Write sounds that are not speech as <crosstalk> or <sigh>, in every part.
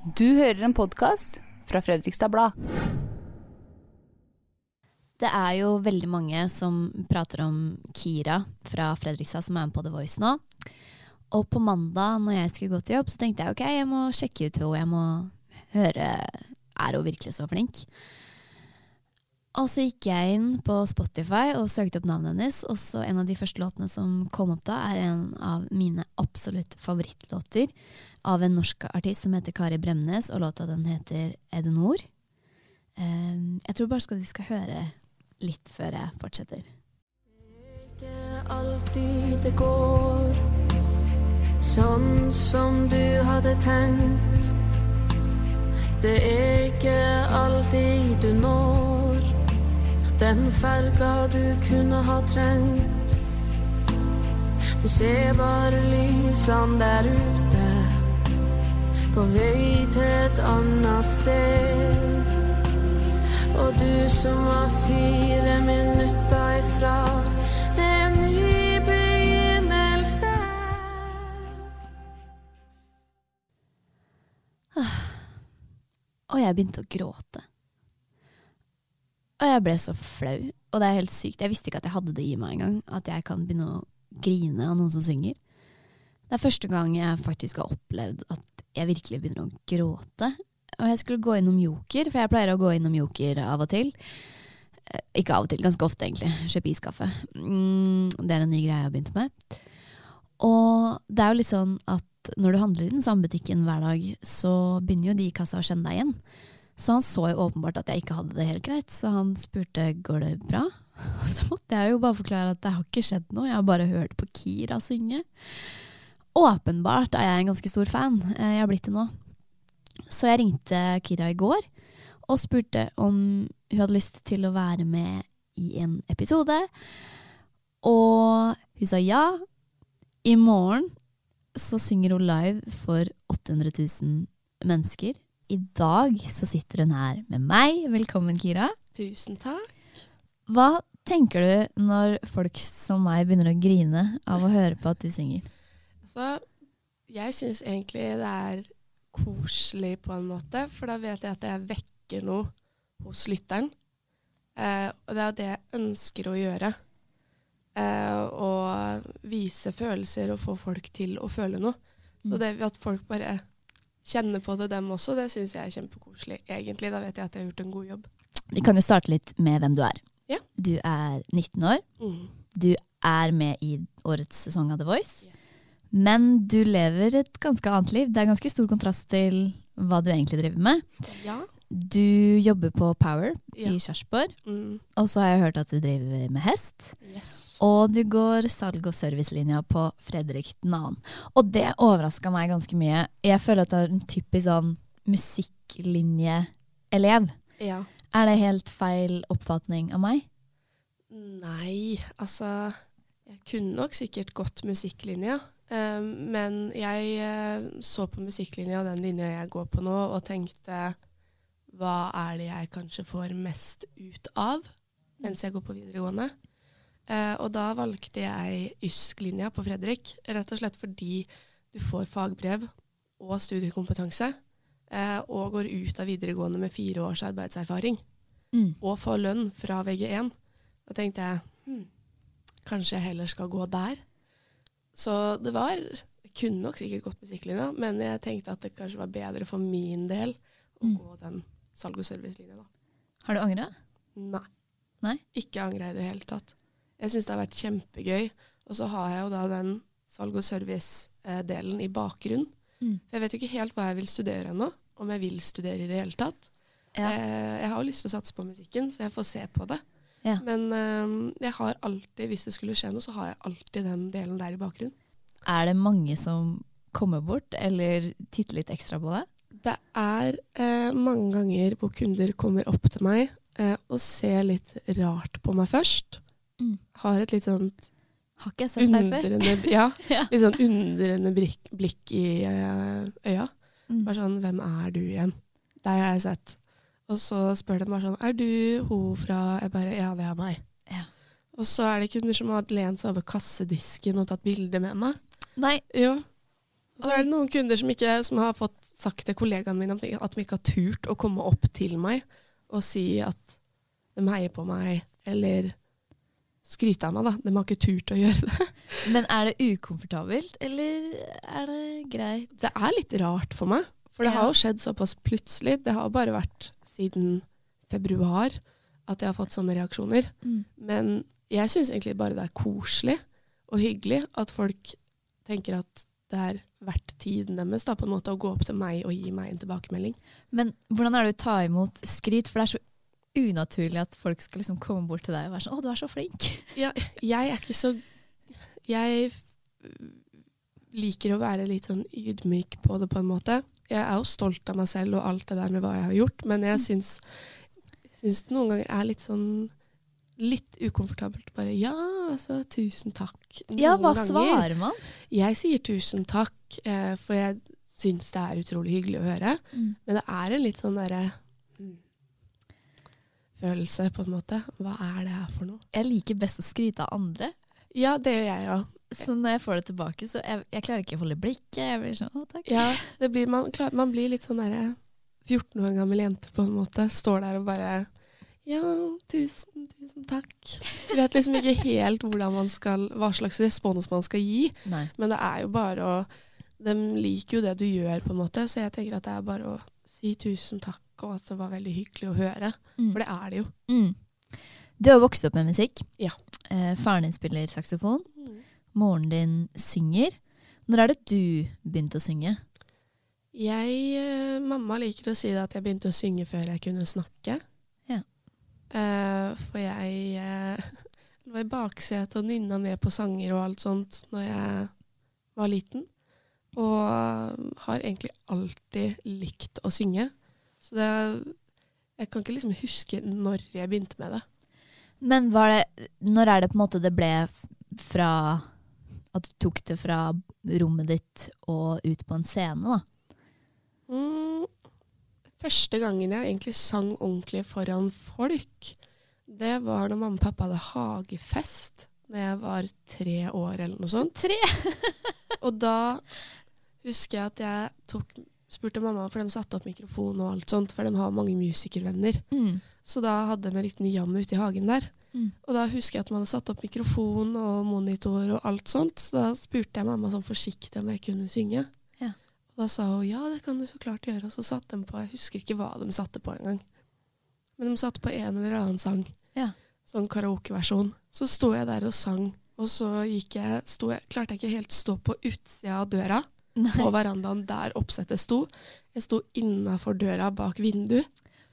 Du hører en podkast fra Fredrikstad Blad. Det er jo veldig mange som prater om Kira fra Fredrikstad som er med på The Voice nå. Og på mandag når jeg skulle gå til jobb, så tenkte jeg ok, jeg må sjekke ut henne. Jeg må høre Er hun virkelig så flink? Og så gikk jeg inn på Spotify og søkte opp navnet hennes. Og så en av de første låtene som kom opp da, er en av mine absolutt favorittlåter av en norsk artist som heter Kari Bremnes, og låta den heter Edenor. Um, jeg tror bare skal de skal høre litt før jeg fortsetter. Ikke alltid det går sånn som du hadde tenkt. Det er ikke alltid du når den ferga du kunne ha trengt. Du ser bare lysene der ute, på vei til et annet sted. Og du som var fire minutter ifra en ny begynnelse. Og jeg begynte å gråte. Og jeg ble så flau, og det er helt sykt. Jeg visste ikke at jeg hadde det i meg engang, at jeg kan begynne å grine av noen som synger. Det er første gang jeg faktisk har opplevd at jeg virkelig begynner å gråte. Og jeg skulle gå innom Joker, for jeg pleier å gå innom Joker av og til. Eh, Ikke av og til, ganske ofte egentlig. Kjøpe iskaffe. Mm, det er en ny greie jeg har begynt med. Og det er jo litt sånn at når du handler i den samme butikken hver dag, så begynner jo de i kassa å kjenne deg igjen. Så han så jo åpenbart at jeg ikke hadde det helt greit, så han spurte går det bra. <laughs> Så måtte jeg jo bare forklare at det har ikke skjedd noe, jeg har bare hørt på Kira synge. Åpenbart er jeg en ganske stor fan. Eh, Jeg har blitt det nå. Så jeg ringte Kira i går og spurte om hun hadde lyst til å være med i en episode. Og hun sa ja. I morgen så synger hun live for 800 000 mennesker. I dag så sitter hun her med meg. Velkommen, Kira. Tusen takk. Hva tenker du når folk som meg begynner å grine av å høre på at du synger? Så jeg syns egentlig det er koselig på en måte, for da vet jeg at jeg vekker noe hos lytteren. Eh, og det er det jeg ønsker å gjøre. Eh, å vise følelser og få folk til å føle noe. Så det at folk bare kjenner på det, dem også, det syns jeg er kjempekoselig, egentlig. Da vet jeg at jeg har gjort en god jobb. Vi kan jo starte litt med hvem du er. Ja. Du er 19 år. Mm. Du er med i årets sesong av The Voice. Men du lever et ganske annet liv. Det er ganske stor kontrast til hva du egentlig driver med. Ja. Du jobber på Power Ja. i Kjørsborg. Mm. og så har jeg hørt at du driver med hest. Yes. Og du går salg- og servicelinja på Fredrik 2. Og det overraska meg ganske mye. Jeg føler at du er en typisk sånn musikklinjeelev. Ja. Er det helt feil oppfatning av meg? Nei, altså Jeg kunne nok sikkert gått musikklinja. Eh, men jeg eh, så på musikklinja, den linja jeg går på nå, og tenkte hva er det jeg kanskje får mest ut av mens jeg går på videregående? Eh, og da valgte jeg YSK-linja på Fredrik, rett og slett fordi du får fagbrev og studiekompetanse, eh, og går ut av videregående med fire års arbeidserfaring Mm. og får lønn fra VG1. Da tenkte jeg hm, kanskje jeg heller skal gå der. Så det var Jeg kunne nok sikkert gått musikklinja, men jeg tenkte at det kanskje var bedre for min del å Mm. gå den salg- og servicelinja, da. Har du angra? Nei. Nei? Ikke angra i det hele tatt. Jeg syns det har vært kjempegøy. Og så har jeg jo da den salg- og service-delen i bakgrunn. Mm. Jeg vet jo ikke helt hva jeg vil studere ennå. Om jeg vil studere i det hele tatt. Ja. Eh, jeg har jo lyst til å satse på musikken, så jeg får se på det. Ja. Men um, jeg har alltid, hvis det skulle skje noe, så har jeg alltid den delen der i bakgrunnen. Er det mange som kommer bort eller titter litt ekstra på deg? Det er eh, mange ganger hvor kunder kommer opp til meg eh, og ser litt rart på meg først. Mm. Har et litt sånt Har ikke jeg sett deg før? ja, <laughs> Ja. litt sånn undrende blikk, blikk i eh, øya. Mm. Bare sånn 'Hvem er du igjen?' Deg har jeg sett. Og så spør de bare sånn 'Er du hun fra Jeg bare 'Ja, det er meg'. Ja. Og så er det kunder som har lent seg over kassedisken og tatt bilde med meg. Nei, Jo. Og så er det noen kunder som, ikke, som har fått sagt til kollegaene mine at de- ikke har turt å komme opp til meg og si at de heier på meg, eller skryte av meg, da. De har ikke turt å gjøre det. Men er det ukomfortabelt, eller er det greit? Det er litt rart for meg, for det har jo skjedd såpass plutselig. Det har bare vært siden februar at jeg har fått sånne reaksjoner. Mm. Men jeg syns egentlig bare det er koselig og hyggelig at folk tenker at det er verdt tiden deres da, på en måte å gå opp til meg og gi meg en tilbakemelding. Men hvordan er det å ta imot skryt? For det er så unaturlig at folk skal liksom komme bort til deg og være sånn 'Å, du er så flink'. <laughs> Ja, jeg er ikke så Jeg liker å være litt sånn ydmyk på det, på en måte. Jeg er jo stolt av meg selv og alt det der med hva jeg har gjort, men jeg syns, syns det noen ganger er litt sånn Litt ukomfortabelt. Bare ja, altså, tusen takk. Ja, hva ganger. svarer man? Jeg sier tusen takk, eh, for jeg syns det er utrolig hyggelig å høre. Mm. Men det er en litt sånn derre mm, følelse, på en måte. Hva er det her for noe? Jeg liker best å skryte av andre. Ja, det gjør jeg òg. Så når jeg får det tilbake, så jeg, jeg klarer ikke å holde blikket. Jeg blir sånn 'Å, takk'. Ja, det blir, man, klar, man blir litt sånn derre 14 år gammel jente, på en måte. Står der og bare Ja, tusen, tusen takk. Du vet liksom ikke helt man skal, hva slags respons man skal gi. Nei. Men det er jo bare å De liker jo det du gjør, på en måte. Så jeg tenker at det er bare å si tusen takk, og at det var veldig hyggelig å høre. Mm. For det er det jo. Mm. Du har vokst opp med musikk. Ja. Eh, faren din spiller saksofon. Moren din synger. Når er det du begynte å synge? Jeg, eh, mamma liker å si at jeg begynte å synge før jeg kunne snakke. Ja. Uh, for jeg uh, <laughs> lå i baksetet og nynna med på sanger og alt sånt når jeg var liten. Og har egentlig alltid likt å synge. Så det Jeg kan ikke liksom huske når jeg begynte med det. Men var det, når er det på en måte det ble fra At du tok det fra rommet ditt og ut på en scene, da? Mm, første gangen jeg egentlig sang ordentlig foran folk, det var når mamma og pappa hadde hagefest da jeg var tre år eller noe sånt. Tre? <laughs> Og da husker jeg at jeg tok, spurte mamma, for de satte opp mikrofon og alt sånt, for de har mange musikervenner. Mm. Så da hadde vi en liten jam ute i hagen der. Mm. Og da husker jeg at man hadde satt opp mikrofon og monitor og alt sånt. Så da spurte jeg mamma sånn forsiktig om jeg kunne synge. Ja. Og da sa hun ja, det kan du så klart gjøre. Og så satte de på, jeg husker ikke hva de satte på engang. Men de satte på en eller annen sang. Ja. Sånn karaokeversjon. Så sto jeg der og sang. Og så gikk jeg, jeg, klarte jeg ikke helt stå på utsida av døra Nei. på verandaen der oppsettet sto. Jeg sto innafor døra bak vinduet.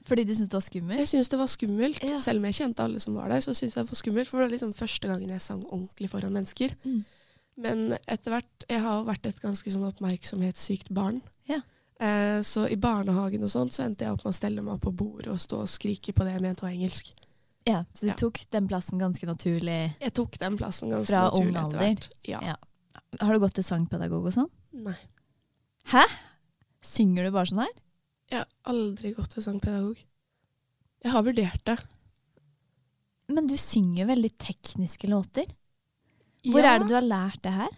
Fordi du syntes det var skummelt? Jeg syntes det var skummelt. Ja. Selv om jeg kjente alle som var der, så syntes jeg det var skummelt. For det var liksom første gangen jeg sang ordentlig foran mennesker. Mm. Men etter hvert Jeg har vært et ganske sånn oppmerksomhetssykt barn. Ja. Eh, så i barnehagen og sånn, så endte jeg opp med å stelle meg på bordet og stå og skrike på det jeg mente var engelsk. Ja, Så du Ja. tok den plassen ganske naturlig? Jeg tok den plassen ganske Fra naturlig ung etter alder? Ja. Har du gått til sangpedagog og sånn? Nei. Hæ? Synger du bare sånn her? Jeg har aldri gått til sangpedagog. Jeg har vurdert det. Men du synger veldig tekniske låter. Hvor Ja, er det du har lært det her?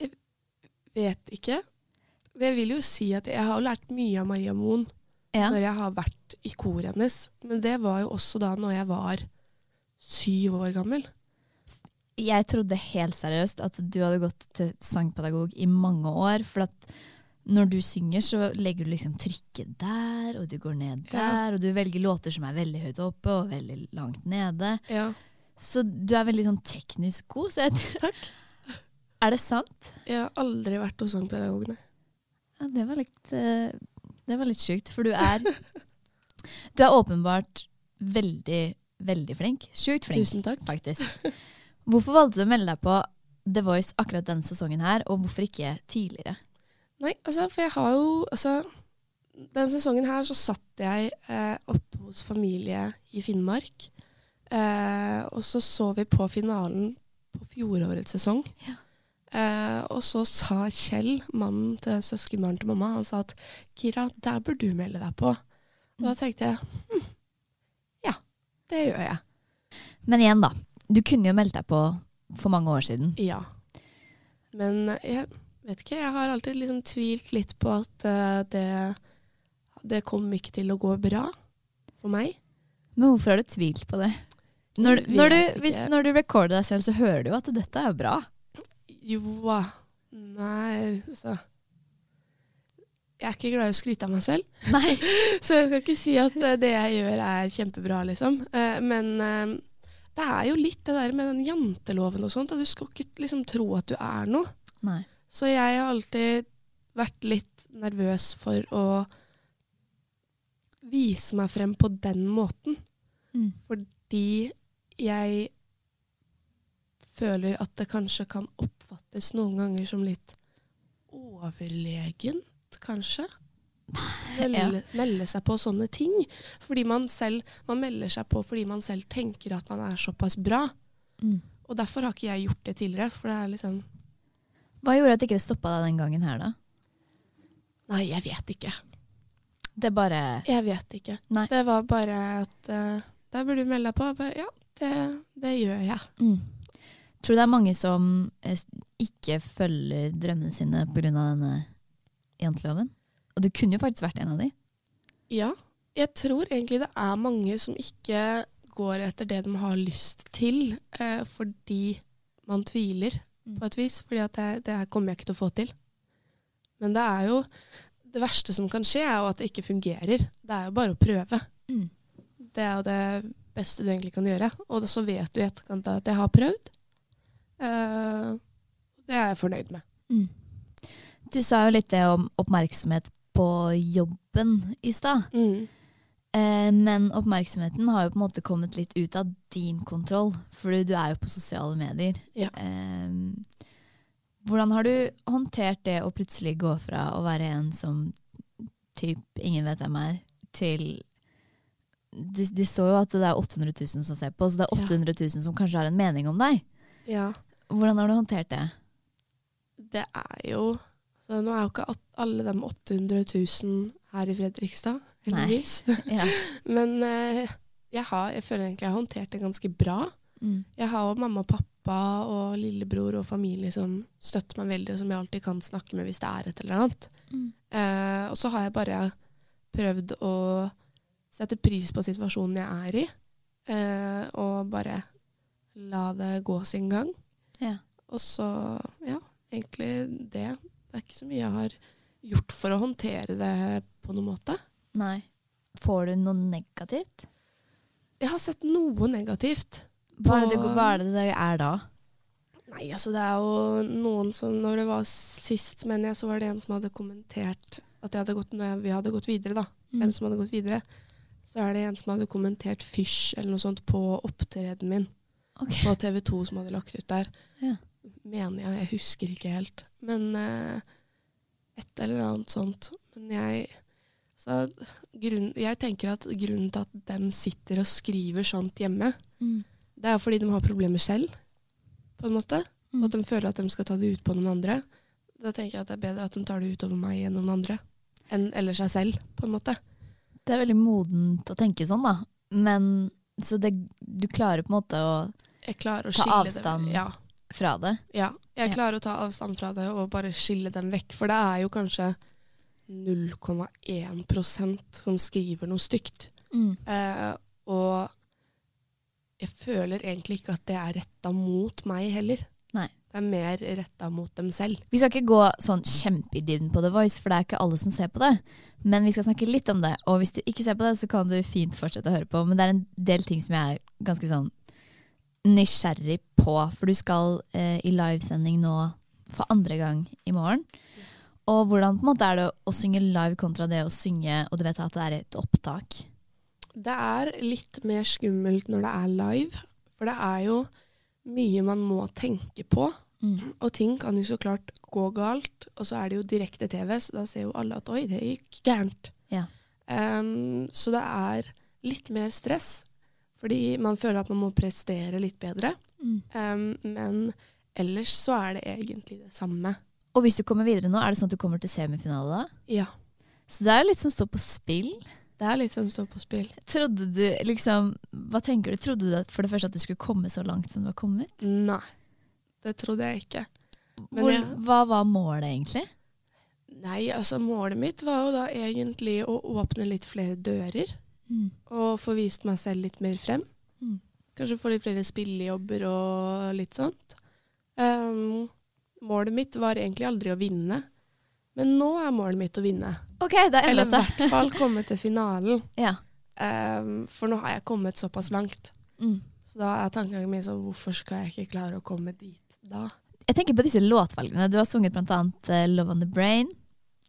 Jeg Vet ikke. Det vil jo si at jeg har lært mye av Maria Moen Ja. når jeg har vært i koret hennes. Men det var jo også da når jeg var syv år gammel. Jeg trodde helt seriøst at du hadde gått til sangpedagog i mange år. For at når du synger, så legger du liksom trykket der, og du går ned Ja. der, og du velger låter som er veldig høyt oppe og veldig langt nede. Ja. Så du er veldig sånn teknisk god. Så jeg, <laughs> Takk. er det sant? Jeg har aldri vært hos sangpedagogene. Ja, det var litt eh, Det var litt sjukt, for du er Du er åpenbart veldig, veldig flink. Sjukt flink, Tusen takk. faktisk. Hvorfor valgte du å melde deg på The Voice akkurat denne sesongen her, og hvorfor ikke tidligere? Nei, altså, for jeg har jo Altså, denne sesongen her så satt jeg eh, oppe hos familie i Finnmark. Eh, og så så vi på finalen på fjorårets sesong. Ja. Eh, og så sa Kjell, mannen til søskenbarnet til mamma, han sa at Kira, der bør du melde deg på. Og da tenkte jeg hm, ja, det gjør jeg. Men igjen, da. Du kunne jo meldt deg på for mange år siden. Ja. Men jeg vet ikke, jeg har alltid liksom tvilt litt på at uh, det, det kom ikke til å gå bra for meg. Men hvorfor har du tvilt på det? Når, når, du, hvis, når du recorder deg selv, så hører du jo at dette er bra. Jo. Nei, så Jeg er ikke glad i å skryte av meg selv, Nei. <laughs> så jeg skal ikke si at eh, det jeg gjør er kjempebra, liksom. Eh, Men det er jo litt det der med den janteloven og sånt. At du skal ikke liksom tro at du er noe. Nei. Så jeg har alltid vært litt nervøs for å vise meg frem på den måten. Mm. Fordi jeg føler at det kanskje kan oppfattes noen ganger som litt overlegent, kanskje. Melde, melde seg på sånne ting. Fordi man selv man melder seg på fordi man selv tenker at man er såpass bra. Mm. Og derfor har ikke jeg gjort det tidligere. For det er liksom Hva gjorde at ikke det stoppa deg den gangen her, da? Nei, jeg vet ikke. Det bare Jeg vet ikke. Nei. Det var bare at uh, Der burde du melde deg på. Bare, ja, det, det gjør jeg. mm. Tror du det er mange som eh, ikke følger drømmene sine pga. denne janteloven? Og du kunne jo faktisk vært en av de. Ja. Jeg tror egentlig det er mange som ikke går etter det de har lyst til, eh, fordi man tviler. På et vis. Fordi at det, det her kommer jeg ikke til å få til. Men det er jo Det verste som kan skje, er jo at det ikke fungerer. Det er jo bare å prøve. Mm. Det er jo det beste du egentlig kan gjøre. Og så vet du i etterkant at jeg har prøvd. Uh, det er jeg fornøyd med. Mm. Du sa jo litt det om oppmerksomhet på jobben i stad. Eh, men oppmerksomheten har jo på en måte kommet litt ut av din kontroll, for du er jo på sosiale medier. Ja. Eh, hvordan har du håndtert det å plutselig gå fra å være en som typ ingen vet hvem er, til de, de så jo at det er 800 000 som ser på, så det er 800 000 som kanskje har en mening om deg. Ja. Hvordan har du håndtert det? Det er jo så Nå er jo ikke alle de 800 000 her i Fredrikstad, heldigvis. <laughs> Ja. Men eh, jeg, har, jeg føler egentlig jeg har håndtert det ganske bra. Mm. Jeg har jo mamma og pappa og lillebror og familie som støtter meg veldig, og som jeg alltid kan snakke med hvis det er et eller annet. Mm. Eh, og så har jeg bare prøvd å sette pris på situasjonen jeg er i, eh, og bare la det gå sin gang. Ja. Og så, ja, egentlig det. Det er ikke så mye jeg har gjort for å håndtere det på noen måte. Nei. Får du noe negativt? Jeg har sett noe negativt. Hva er det det, hva er det, det er da? Nei, altså det er jo noen som Når det var sist, mener jeg, så var det en som hadde kommentert at hadde gått, når jeg, vi hadde gått videre, da. Mm. Hvem som hadde gått videre. Så er det en som hadde kommentert fysj eller noe sånt på opptredenen min Okay. på TV 2 som hadde lagt ut der. Ja. Mener jeg, jeg husker ikke helt. Men eh, et eller annet sånt. Men jeg så grunn, Jeg tenker at grunnen til at de sitter og skriver sånt hjemme, Mm. det er fordi de har problemer selv, på en måte. Mm. Og at de føler at de skal ta det ut på noen andre. Da tenker jeg at det er bedre at de tar det ut over meg enn noen andre. Enn eller seg selv, på en måte. Det er veldig modent å tenke sånn, da. Men så det, du klarer på en måte å å Ta avstand. Det. Ja, fra det. ja. Jeg Ja. klarer å ta avstand fra det og bare skille dem vekk. For det er jo kanskje 0,1% som skriver noe stygt. Mm. Eh, og jeg føler egentlig ikke at det er retta mot meg heller. Nei. Det er mer retta mot dem selv. Vi skal ikke gå sånn kjempe i dybden på The Voice, for det er ikke alle som ser på det. Men vi skal snakke litt om det. Og hvis du ikke ser på det, så kan du fint fortsette å høre på. Men det er en del ting som jeg er ganske sånn nysgjerrig på. For du skal eh, i livesending nå for andre gang i morgen. Og hvordan på en måte er det å synge live kontra det å synge, og du vet at det er et opptak? Det er litt mer skummelt når det er live, for det er jo mye man må tenke på. Mm. Og ting kan jo så klart gå galt, og så er det jo direkte TV, så da ser jo alle at oi, det gikk gærent. Ja. Um, så det er litt mer stress, fordi man føler at man må prestere litt bedre. Mm. Um, men ellers så er det egentlig det samme. Og hvis du kommer videre nå, er det sånn at du kommer til semifinale da? Ja, Så det er litt som står på spill. det er litt som står på spill. Trodde du liksom Hva tenker du? Trodde du at for det første at du skulle komme så langt som du har kommet? Nei, det trodde jeg ikke. Men Hvor, jeg- Hva var målet, egentlig? Nei, altså målet mitt var jo da egentlig å åpne litt flere dører. Mm. Og få vist meg selv litt mer frem. Mm. Kanskje få litt flere spillejobber og litt sånt. Um, målet mitt var egentlig aldri å vinne, men nå er målet mitt å vinne. Ok, det Eller i hvert fall komme til finalen. <laughs> Ja. Um, for nå har jeg kommet såpass langt. Mm. Så da er tankegangen min sånn, hvorfor skal jeg ikke klare å komme dit da? Jeg tenker på disse låtvalgene. Du har sunget bl.a. Uh, Love on the Brain,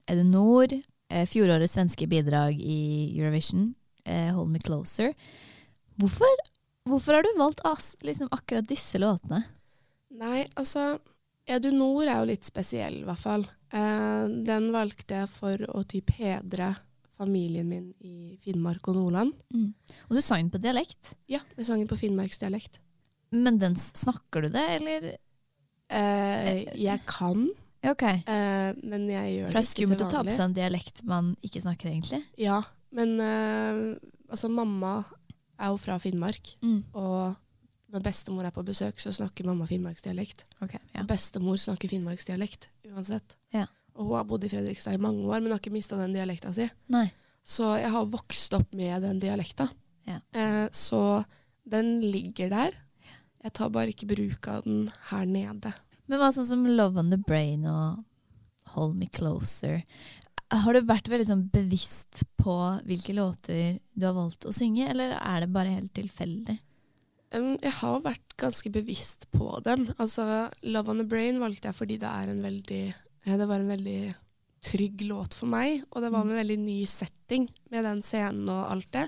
Er det Nord, eh, fjorårets svenske bidrag i Eurovision, eh, Hold Me Closer. Hvorfor, hvorfor har du valgt liksom akkurat disse låtene? Nei, altså Edu Nord er jo litt spesiell, i hvert fall. Eh, den valgte jeg for å typ hedre familien min i Finnmark og Nordland. Mm. Og du sang den på dialekt. Ja, jeg sang den på finnmarksdialekt. Men den snakker du det, eller? Eh, jeg kan, Ja, Ok. eh, men jeg gjør For det er det ikke skummelt til å ta på seg en dialekt man ikke snakker, egentlig. Ja, men eh, altså mamma er jo fra Finnmark, Mm. og når bestemor er på besøk, så snakker mamma finnmarksdialekt. Okay, ja. Og bestemor snakker finnmarksdialekt uansett. Ja. Og hun har bodd i Fredrikstad i mange år, men har ikke mista den dialekta si. Nei. Så jeg har vokst opp med den dialekta. Ja. Eh, så den ligger der. Jeg tar bare ikke bruk av den her nede. Men hva sånn som Love on the Brain og Hold Me Closer? Har du vært veldig sånn bevisst på hvilke låter du har valgt å synge, eller er det bare helt tilfeldig? Um, jeg har vært ganske bevisst på dem. Altså, Love on the Brain valgte jeg fordi det er en veldig eh, Det var en veldig trygg låt for meg, og det var en veldig ny setting med den scenen og alt det.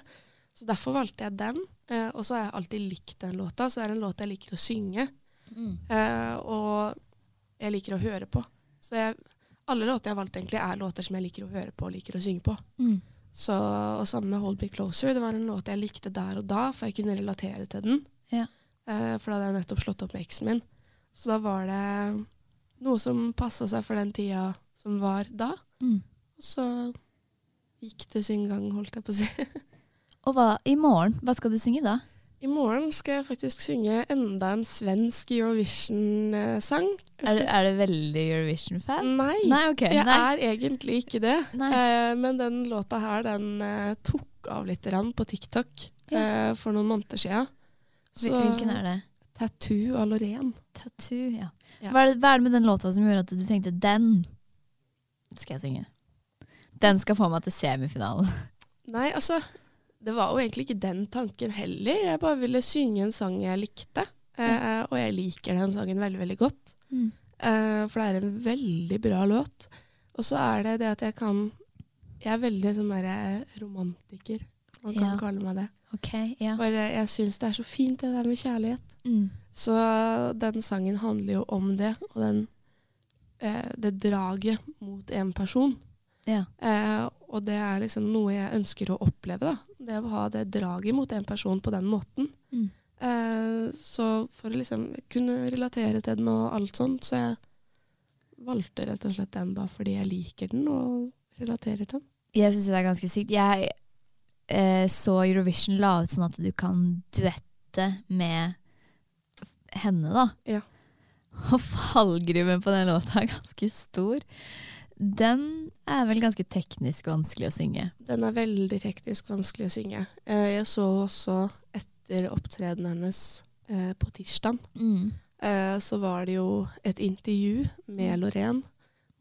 Så derfor valgte jeg den. Eh, og så har jeg alltid likt den låta, så det er en låt jeg liker å synge. Eh, og jeg liker å høre på. Så jeg, alle låter jeg har valgt, egentlig er låter som jeg liker å høre på og liker å synge på. Mm. Så, og sammen med Hold Me Closer, det var en låt jeg likte der og da, for jeg kunne relatere til den. Ja. Eh, for da hadde jeg nettopp slått opp med eksen min. Så da var det noe som passa seg for den tida som var da. Mm. Og så gikk det sin gang, holdt jeg på å si. <laughs> Og hva, i morgen, hva skal du synge da? I morgen skal jeg faktisk synge enda en svensk Eurovision-sang. Er, du- er du veldig Eurovision-fan? Nei, Nei, okay. jeg Nei. er egentlig ikke det. Eh, men den låta her, den eh, tok av litt på TikTok eh, for noen måneder siden. Hvil- Hvilken er det? Tattoo av Loreen. Tattoo, ja. Ja. Hva, er det, hva er det med den låta som gjorde at du tenkte den skal jeg synge? Den skal få meg til semifinalen. <laughs> Nei, altså, det var jo egentlig ikke den tanken heller. Jeg bare ville synge en sang jeg likte. Eh, og jeg liker den sangen veldig, veldig godt. Mm. Eh, for det er en veldig bra låt. Og så er det det at jeg kan Jeg er veldig sånn derre romantiker. Man kan Ja. kalle meg det. Okay, ja. Bare jeg syns det er så fint det der med kjærlighet. Mm. Så den sangen handler jo om det, og den, eh, det draget mot en person. ja. Eh, og det er liksom noe jeg ønsker å oppleve. da. Det å ha det draget mot en person på den måten. Mm. Eh, så for å liksom kunne relatere til den og alt sånt, så jeg valgte rett og slett den bare fordi jeg liker den og relaterer til den. Jeg syns det er ganske sykt. Jeg så Eurovision la ut sånn at du kan duette med henne, da. Ja. Og fallgruven på den låta er ganske stor. Den er vel ganske teknisk vanskelig å synge. Den er veldig teknisk vanskelig å synge. Eh, jeg så også etter opptredenen hennes eh, på tirsdag, Mm. eh, så var det jo et intervju med Loreen,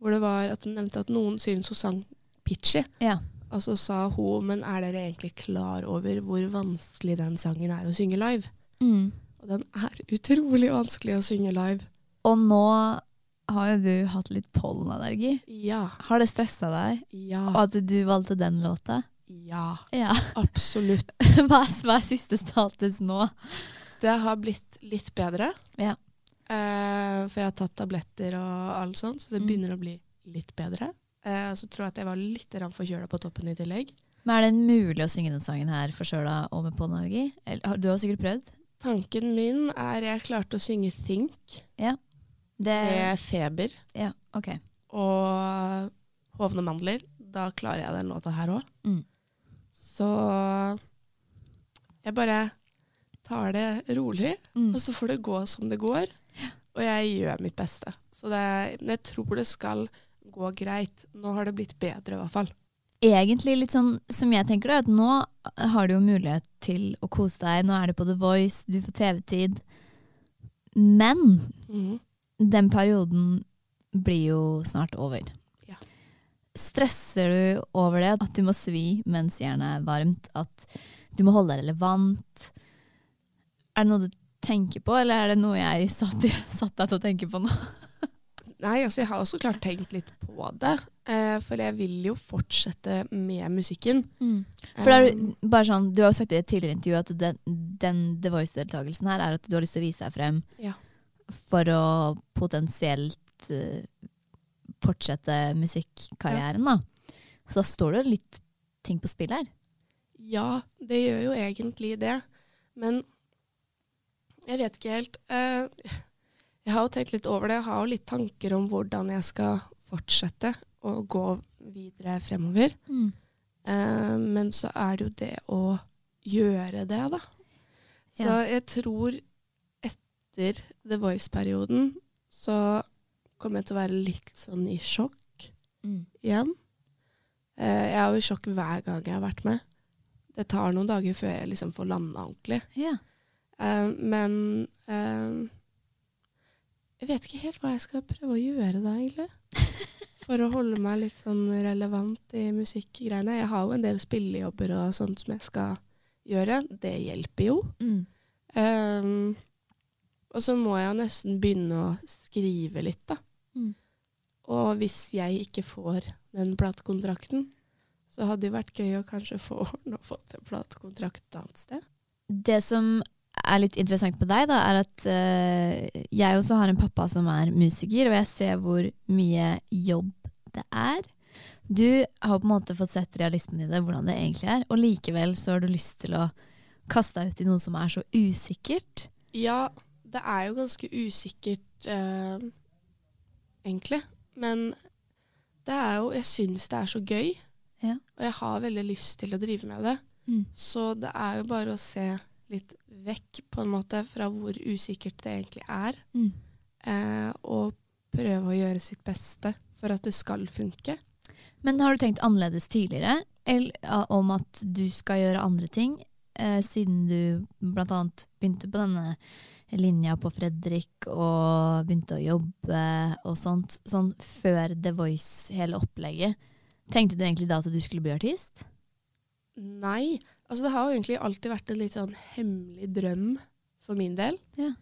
hvor det var at hun nevnte at noen syntes hun sang pitchy. Ja. Og så sa hun, men er dere egentlig klar over hvor vanskelig den sangen er å synge live? Mm. Og den er utrolig vanskelig å synge live. Og nå har jo du hatt litt pollenallergi. Ja. Har det stressa deg? Ja. Og at du valgte den låta? Ja. Ja. Absolutt. <laughs> Hva er, hva er siste status nå? Det har blitt litt bedre. Ja. Eh, for jeg har tatt tabletter og alt sånt, så det Mm. begynner å bli litt bedre. Eh, så tror jeg at jeg var litt forkjøla på toppen i tillegg. Men er det mulig å synge den sangen her forkjøla og med pollenallergi? Du har sikkert prøvd? Tanken min er jeg klarte å synge Think ja. Det, med feber ja, ok. og hovne mandler. Da klarer jeg den låta her òg. Mm. Så jeg bare tar det rolig, Mm. og så får det gå som det går. Og jeg gjør mitt beste. Så det, jeg tror det skal gå greit. Nå har det blitt bedre, i hvert fall. Egentlig litt sånn som jeg tenker det, at nå har du jo mulighet til å kose deg. Nå er det på The Voice, du får TV-tid. Men mm. den perioden blir jo snart over. Ja. Stresser du over det, at du må svi mens jernet er varmt, at du må holde deg relevant? Er det noe du tenker på, eller er det noe jeg satt, <laughs> satt deg til å tenke på nå? Nei, altså jeg har også klart tenkt litt på det. Eh, for jeg vil jo fortsette med musikken. For det er, Um, bare sånn, Du har jo sagt i et tidligere intervju at den, den The Voice-deltakelsen her er at du har lyst til å vise deg frem Ja. for å potensielt uh, fortsette musikkarrieren. da. Så da står det jo litt ting på spill her. Ja, det gjør jo egentlig det. Men jeg vet ikke helt. Eh, jeg har jo tenkt litt over det. Jeg har jo litt tanker om hvordan jeg skal fortsette å gå videre fremover. Eh, men så er det jo det å gjøre det, da. Så Ja. jeg tror etter The Voice-perioden så kommer jeg til å være litt sånn i sjokk igjen. Eh, jeg er jo i sjokk hver gang jeg har vært med. Det tar noen dager før jeg liksom får landa ordentlig. Ja. Eh, men eh, jeg vet ikke helt hva jeg skal prøve å gjøre da, egentlig. For å holde meg litt sånn relevant i musikkgreiene. Jeg har jo en del spillejobber og sånt som jeg skal gjøre. Det hjelper jo. Mm. Um, og så må jeg jo nesten begynne å skrive litt, da. Mm. Og hvis jeg ikke får den platekontrakten, så hadde det vært gøy å kanskje få ordne og fått en platekontrakt et annet sted. Det som er litt interessant med deg, da, er at uh, jeg også har en pappa som er musiker, og jeg ser hvor mye jobb det er. Du har på en måte fått sett realismen i det, hvordan det egentlig er, og likevel så har du lyst til å kaste deg ut i noe som er så usikkert. Ja, det er jo ganske usikkert, uh, egentlig. Men det er jo Jeg syns det er så gøy. Ja. Og jeg har veldig lyst til å drive med det. Mm. Så det er jo bare å se litt vekk, på en måte, fra hvor usikkert det egentlig er. Mm. Eh, og prøve å gjøre sitt beste for at det skal funke. Men har du tenkt annerledes tidligere eller, om at du skal gjøre andre ting, eh, siden du bl.a. begynte på denne linja på Fredrik og begynte å jobbe og sånt, sånn før The Voice, hele opplegget. Tenkte du egentlig da at du skulle bli artist? Nei. Altså, det har jo egentlig alltid vært en litt sånn hemmelig drøm for min del. Ja.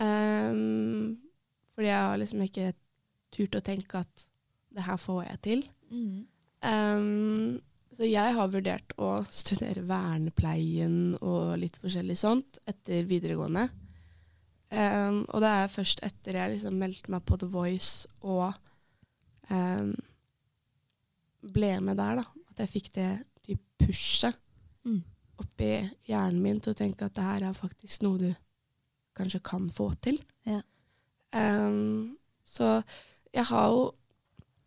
Um, fordi jeg har liksom ikke turt å tenke at det her får jeg til. Ehm, så jeg har vurdert å studere vernepleien og litt forskjellig sånt etter videregående. Um, og det er først etter jeg liksom meldte meg på The Voice og um, ble med der, da, at jeg fikk det typ pushet Mm. oppi hjernen min til å tenke at det her er faktisk noe du kanskje kan få til. Ja. Um, så jeg har jo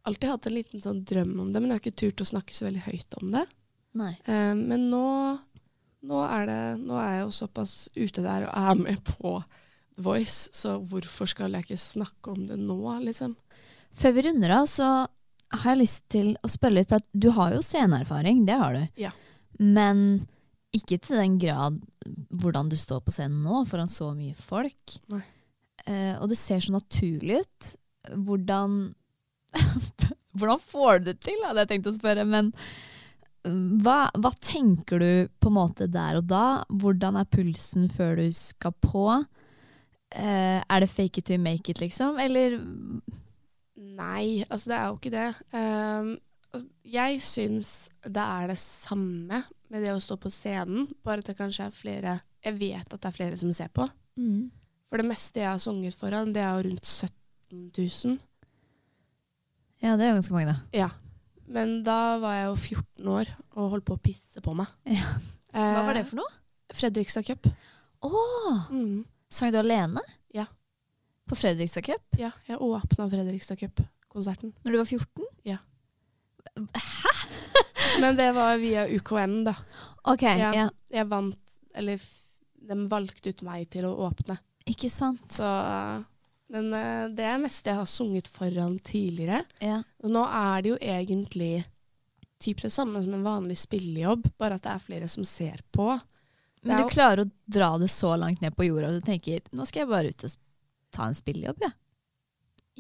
alltid hatt en liten sånn drøm om det, men jeg har ikke turt å snakke så veldig høyt om det. Ehm, men nå, nå, er det, nå er jeg jo såpass ute der og er med på The Voice, så hvorfor skal jeg ikke snakke om det nå, liksom? Før vi runder av, så har jeg lyst til å spørre litt, for at du har jo sceneerfaring, det har du. Ja. Men ikke til den grad hvordan du står på scenen nå, foran så mye folk. Eh, og det ser så naturlig ut. Hvordan <laughs> Hvordan får du det til, hadde jeg tenkt å spørre. Men mm, hva, hva tenker du på en måte der og da? Hvordan er pulsen før du skal på? Eh, er det fake it to make it, liksom? Eller Nei, altså det er jo ikke det. Altså, jeg syns det er det samme med det å stå på scenen, bare at det kanskje er flere Jeg vet at det er flere som ser på. mm. For det meste jeg har sunget foran, det er jo rundt 17 000. Ja, det er jo ganske mange, da. Ja. Men da var jeg jo 14 år og holdt på å pisse på meg. Ja. Hva var det for noe? Fredrikstad Cup. Å! Mm. Sang du alene? Ja. På Fredrikstad Cup? Ja, jeg åpna Fredrikstad Cup-konserten. Når du var 14? Men det var via UKM, da. Ok, ja. Ja. Jeg vant Eller de valgte ut meg til å åpne. Ikke sant? Så Men eh, det er mest jeg har sunget foran tidligere. Ja. Og nå er det jo egentlig typ det samme som en vanlig spillejobb, bare at det er flere som ser på. Men du klarer å dra det så langt ned på jorda, og du tenker nå skal jeg bare ut og ta en spillejobb, jeg.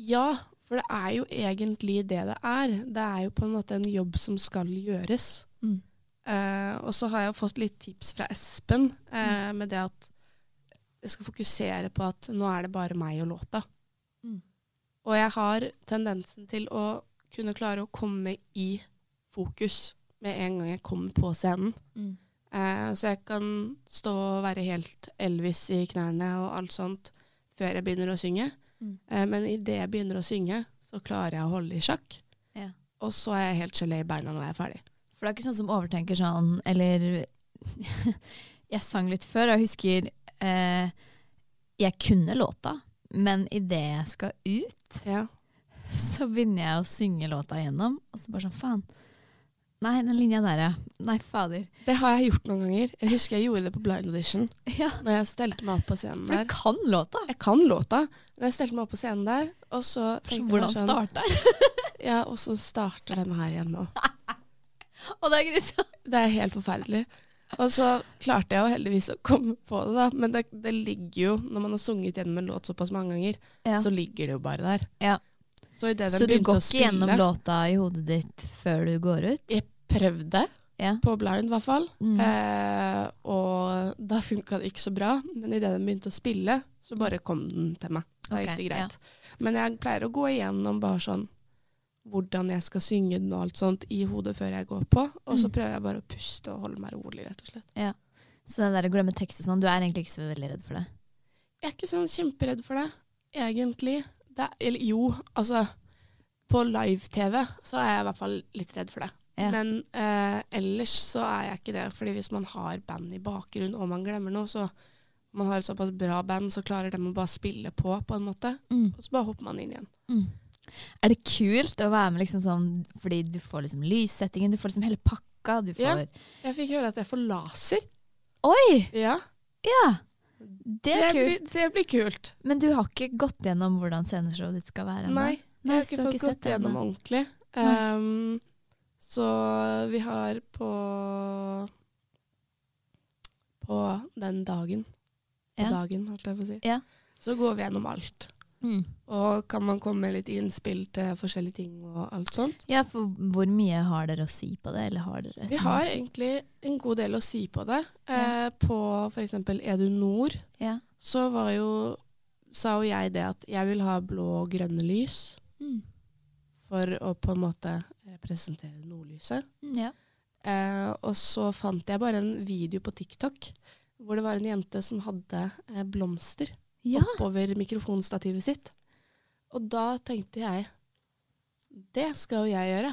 Ja, for det er jo egentlig det det er. Det er jo på en måte en jobb som skal gjøres. Mm. Eh, og så har jeg fått litt tips fra Espen eh, med det at jeg skal fokusere på at nå er det bare meg og låta. Mm. Og jeg har tendensen til å kunne klare å komme i fokus med en gang jeg kommer på scenen. Mm. Eh, så jeg kan stå og være helt Elvis i knærne og alt sånt før jeg begynner å synge. Mm. Eh, men idet jeg begynner å synge, så klarer jeg å holde i sjakk. Ja. Og så er jeg helt gelé i beina når jeg er ferdig. For det er ikke sånn som overtenker sånn, eller <laughs> Jeg sang litt før, og jeg husker eh, Jeg kunne låta, men idet jeg skal ut, Ja. så begynner jeg å synge låta igjennom, og så bare sånn faen. Nei, den linja der, ja. Nei, fader. Det har jeg gjort noen ganger. Jeg husker jeg gjorde det på blind audition. <laughs> Ja, Når jeg stelte meg opp på scenen der. For du kan låta. Jeg kan låta, men jeg stelte meg opp på scenen der, og så tenkte Hvordan jeg sånn sånn starter <laughs> Ja, og så starter den her igjen nå. <laughs> Og det er grusomt. Det er helt forferdelig. Og så klarte jeg jo heldigvis å komme på det, da. Men det, det ligger jo, når man har sunget gjennom en låt såpass mange ganger, Ja. så ligger det jo bare der. Ja. Så, i det Så du går ikke gjennom låta i hodet ditt før du går ut? Jeg prøvde, Ja. på blind i hvert fall. Mm. Eh, og da funka det ikke så bra. Men idet den begynte å spille, så bare kom den til meg. Da okay, gikk det greit. Men jeg pleier å gå igjennom bare sånn hvordan jeg skal synge den og alt sånt i hodet før jeg går på. Og så Mm. prøver jeg bare å puste og holde meg rolig, rett og slett. Så den der å glemme tekst og sånn, du er egentlig ikke så veldig redd for det? Jeg er ikke sånn kjemperedd for det, egentlig. Det er, eller jo, altså På live-TV så er jeg i hvert fall litt redd for det. Ja. Men eh, ellers så er jeg ikke det. fordi hvis man har band i bakgrunnen og man glemmer noe, så man har et såpass bra band, så klarer de å bare spille på, på en måte. Mm. Og så bare hopper man inn igjen. Mm. Er det kult å være med liksom sånn, fordi du får liksom lyssettingen, du får liksom hele pakka, du Ja. Jeg fikk høre at jeg får laser. Oi! Ja, Ja! Det er blir, kult. det blir kult. Men du har ikke gått gjennom hvordan sceneshowet ditt skal være? Nei, Nei, jeg har ikke fått gått gjennom ordentlig. Um, så vi har på På den dagen På Ja. dagen, holdt jeg på å si. Ja. Så går vi gjennom alt. Mm. Og kan man komme med litt innspill til forskjellige ting og alt sånt. Ja, for hvor mye har dere å si på det? Eller har dere Vi har egentlig en god del å si på det. Ja. Eh, på f.eks. Er du nord, Ja. så var jo sa jo jeg det at jeg vil ha blå og grønne lys Mm. For å på en måte representere nordlyset. Mm, ja. Eh, og så fant jeg bare en video på TikTok hvor det var en jente som hadde eh, blomster ja. oppover mikrofonstativet sitt. Og da tenkte jeg det skal jo jeg gjøre.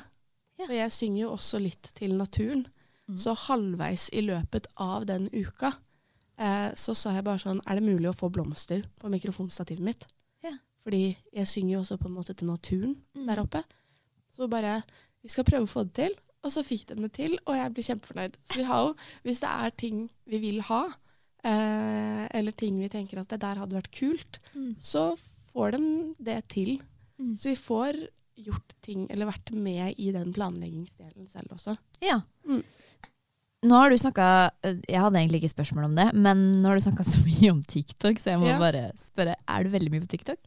Ja. For jeg synger jo også litt til naturen. Mm. Så halvveis i løpet av den uka eh, så sa jeg bare sånn Er det mulig å få blomster på mikrofonstativet mitt? Fordi jeg synger jo også på en måte til naturen Mm. der oppe. Så bare Vi skal prøve å få det til. Og så fikk de det til, og jeg blir kjempefornøyd. Så vi har jo, hvis det er ting vi vil ha, eh, eller ting vi tenker at det der hadde vært kult, Mm. så får de det til. Mm. Så vi får gjort ting, eller vært med i den planleggingsdelen selv også. Ja. Mm. Nå har du snakka Jeg hadde egentlig ikke spørsmål om det, men nå har du snakka <laughs> så mye om TikTok, så jeg må Ja. bare spørre. Er du veldig mye på TikTok?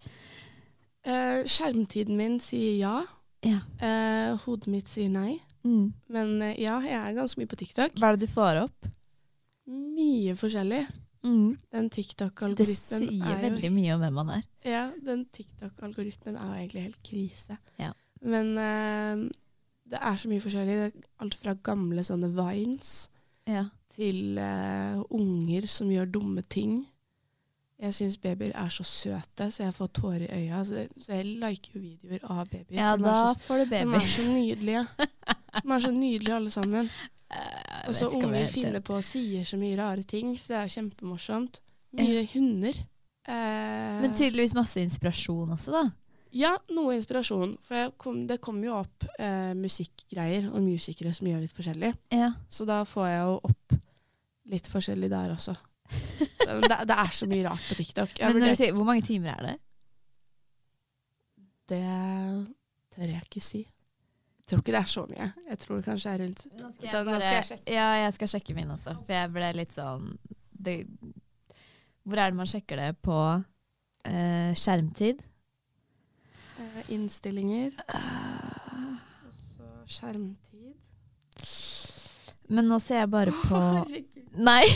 Eh, skjermtiden min sier ja. Ja. Eh, hodet mitt sier nei. Mm. Men eh, ja, jeg er ganske mye på TikTok. Hva er det du får opp? Mye forskjellig. Mm. Den TikTok-algoritmen sier er jo veldig mye om hvem man er. Ja, den TikTok-algoritmen er jo egentlig helt krise. Ja. Men eh, det er så mye forskjellig. Alt fra gamle sånne vines Ja. til uh, unger som gjør dumme ting. Jeg syns babyer er så søte, så jeg får tårer i øya. Så, så jeg liker jo videoer av babyer. Ja, da så, får du de er så nydelige. De er så nydelige alle sammen. <laughs> Og så er unger finner på og sier så mye rare ting, så det er jo kjempemorsomt. Mye hunder. Eh, Men tydeligvis masse inspirasjon også, da. Ja, noe inspirasjon. For jeg kom, det kommer jo opp eh, musikkgreier og musikere som gjør litt forskjellig. Ja. Så da får jeg jo opp litt forskjellig der også. Det, det er så mye rart på TikTok. Jeg Men når du sier, hvor mange timer er det? Det tør jeg ikke si. Jeg tror ikke det er så mye. Jeg tror det kanskje er rundt Nå skal Da- nå skal jeg sjekke. Ja, jeg skal sjekke min også. For jeg ble litt sånn det, Hvor er det man sjekker det på eh, skjermtid? Eh, innstillinger. Og så skjermtid. Men nå ser jeg bare på Herregud, Nei! <laughs>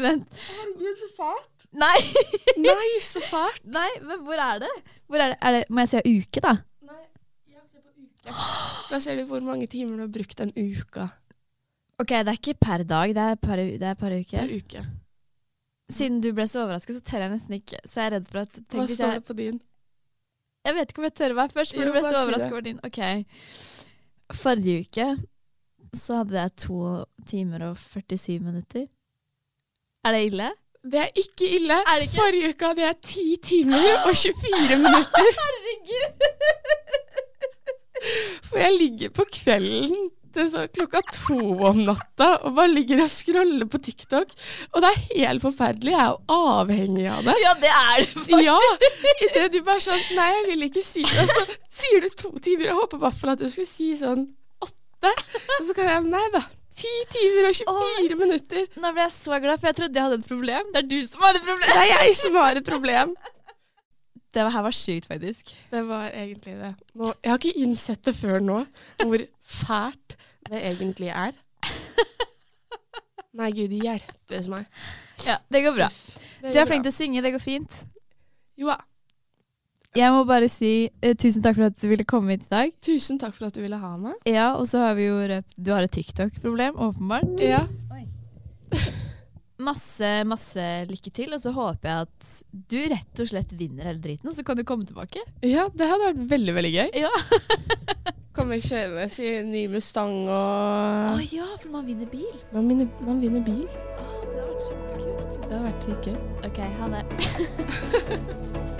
Vent. herregud, så fælt! Nei! <laughs> Nei, så fælt! Nei, men hvor er det? Hvor er det? Er det må jeg se uke, da? Nei, ja, se på uke. Da ser du hvor mange timer du har brukt den uka Ok, det er ikke per dag, det er per, det er per uke. per uke. Siden du ble så overrasket, så tør jeg nesten ikke. Så jeg er redd for at Hva står det på din? jeg vet ikke om jeg tør være først, men Jo, du ble så overraska over din. Ok. Forrige uke så hadde jeg to timer og 47 minutter. Er det ille? Det er ikke ille. Er det ikke? Forrige uke hadde jeg 10 timer og 24 <laughs> minutter. Herregud! For jeg ligger på kvelden så klokka to om natta og bare ligger og scroller på TikTok. Og det er helt forferdelig. Jeg er jo avhengig av det. Ja, det er det. faktisk. Ja! Idet du bare sånn Nei, jeg vil ikke si det. Og så sier du to timer. Jeg håper i hvert fall at du skulle si sånn åtte. Og så kan jeg Nei da. Ti timer og 24 minutter. Nå ble jeg så glad, for jeg trodde jeg hadde et problem. Det er du som har et problem. Det er jeg som har et problem. Det her var sjukt, faktisk. Det var egentlig det. Nå, jeg har ikke innsett det før nå, hvor fælt det egentlig er. Nei, gud hjelpes meg. Ja, det går bra. Det Du er flink til å synge, det går fint. Jo da. Jeg må bare si eh, tusen takk for at du ville komme hit i dag. Tusen takk for at du ville ha meg. Ja, og så har vi jo Du har et TikTok-problem, åpenbart. Ja. <laughs> Masse, masse lykke til, og så håper jeg at du rett og slett vinner hele driten, og så kan du komme tilbake. ja, det hadde vært veldig, veldig gøy. Ja. <laughs> Kommer kjørende i en ny Mustang Å oh, ja, for man vinner bil. man vinner, man vinner bil. Å, det hadde vært kjempekult. Det hadde vært litt gøy. Ok, ha det. <laughs>